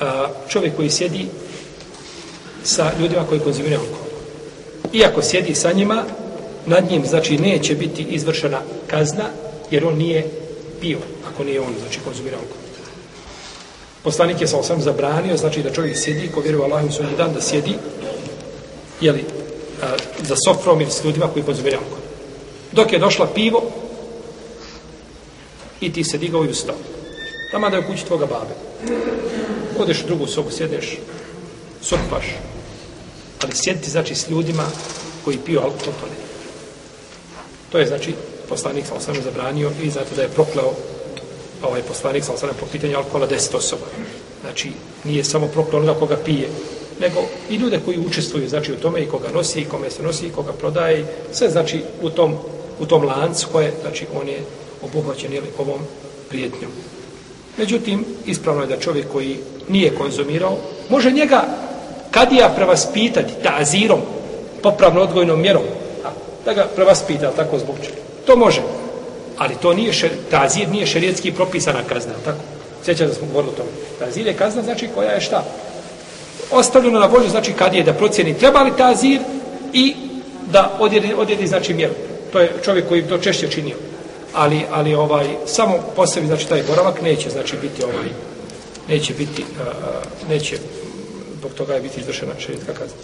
a, čovjek koji sjedi sa ljudima koji konzumiraju alkohol. Iako sjedi sa njima, nad njim, znači, neće biti izvršena kazna, jer on nije pio, ako nije on, znači, konzumirao alkohol. Poslanik je sa osam zabranio, znači, da čovjek sjedi, ko vjeruje Allah u svoj dan, da sjedi, jeli, a, za sofrom ili s ljudima koji konzumiraju alkohol. Dok je došla pivo, i ti se digao i ustao. Tamo da je u kući tvoga babe. Odeš u drugu sobu, sjedeš, sopaš. Ali sjediti, znači, s ljudima koji piju alkohol, to ne. To je, znači, poslanik sam sam zabranio i zato da je prokleo ovaj poslanik sam sam po pitanju alkohola deset osoba. Znači, nije samo prokleo onoga koga pije, nego i ljude koji učestvuju, znači, u tome i koga nosi, i kome se nosi, i koga prodaje, sve, znači, u tom, u tom lancu koje, znači, on je obuhvaćen jeli, ovom prijetnjom. Međutim, ispravno je da čovjek koji nije konzumirao, može njega kadija prevaspitati tazirom, popravno odgojnom mjerom, da ga prevaspita tako zbog čega. To može. Ali to nije šer, tazir nije šerijetski propisana kazna, tako? Sjećam da smo govorili o tome. Tazir je kazna, znači koja je šta? Ostavljeno na volju, znači kad je da procjeni treba li tazir i da odjedi, odjedi znači mjeru. To je čovjek koji to češće činio ali ali ovaj samo po sebi znači taj boravak neće znači biti ovaj neće biti uh, neće zbog toga je biti izvršena šerijetska kazna.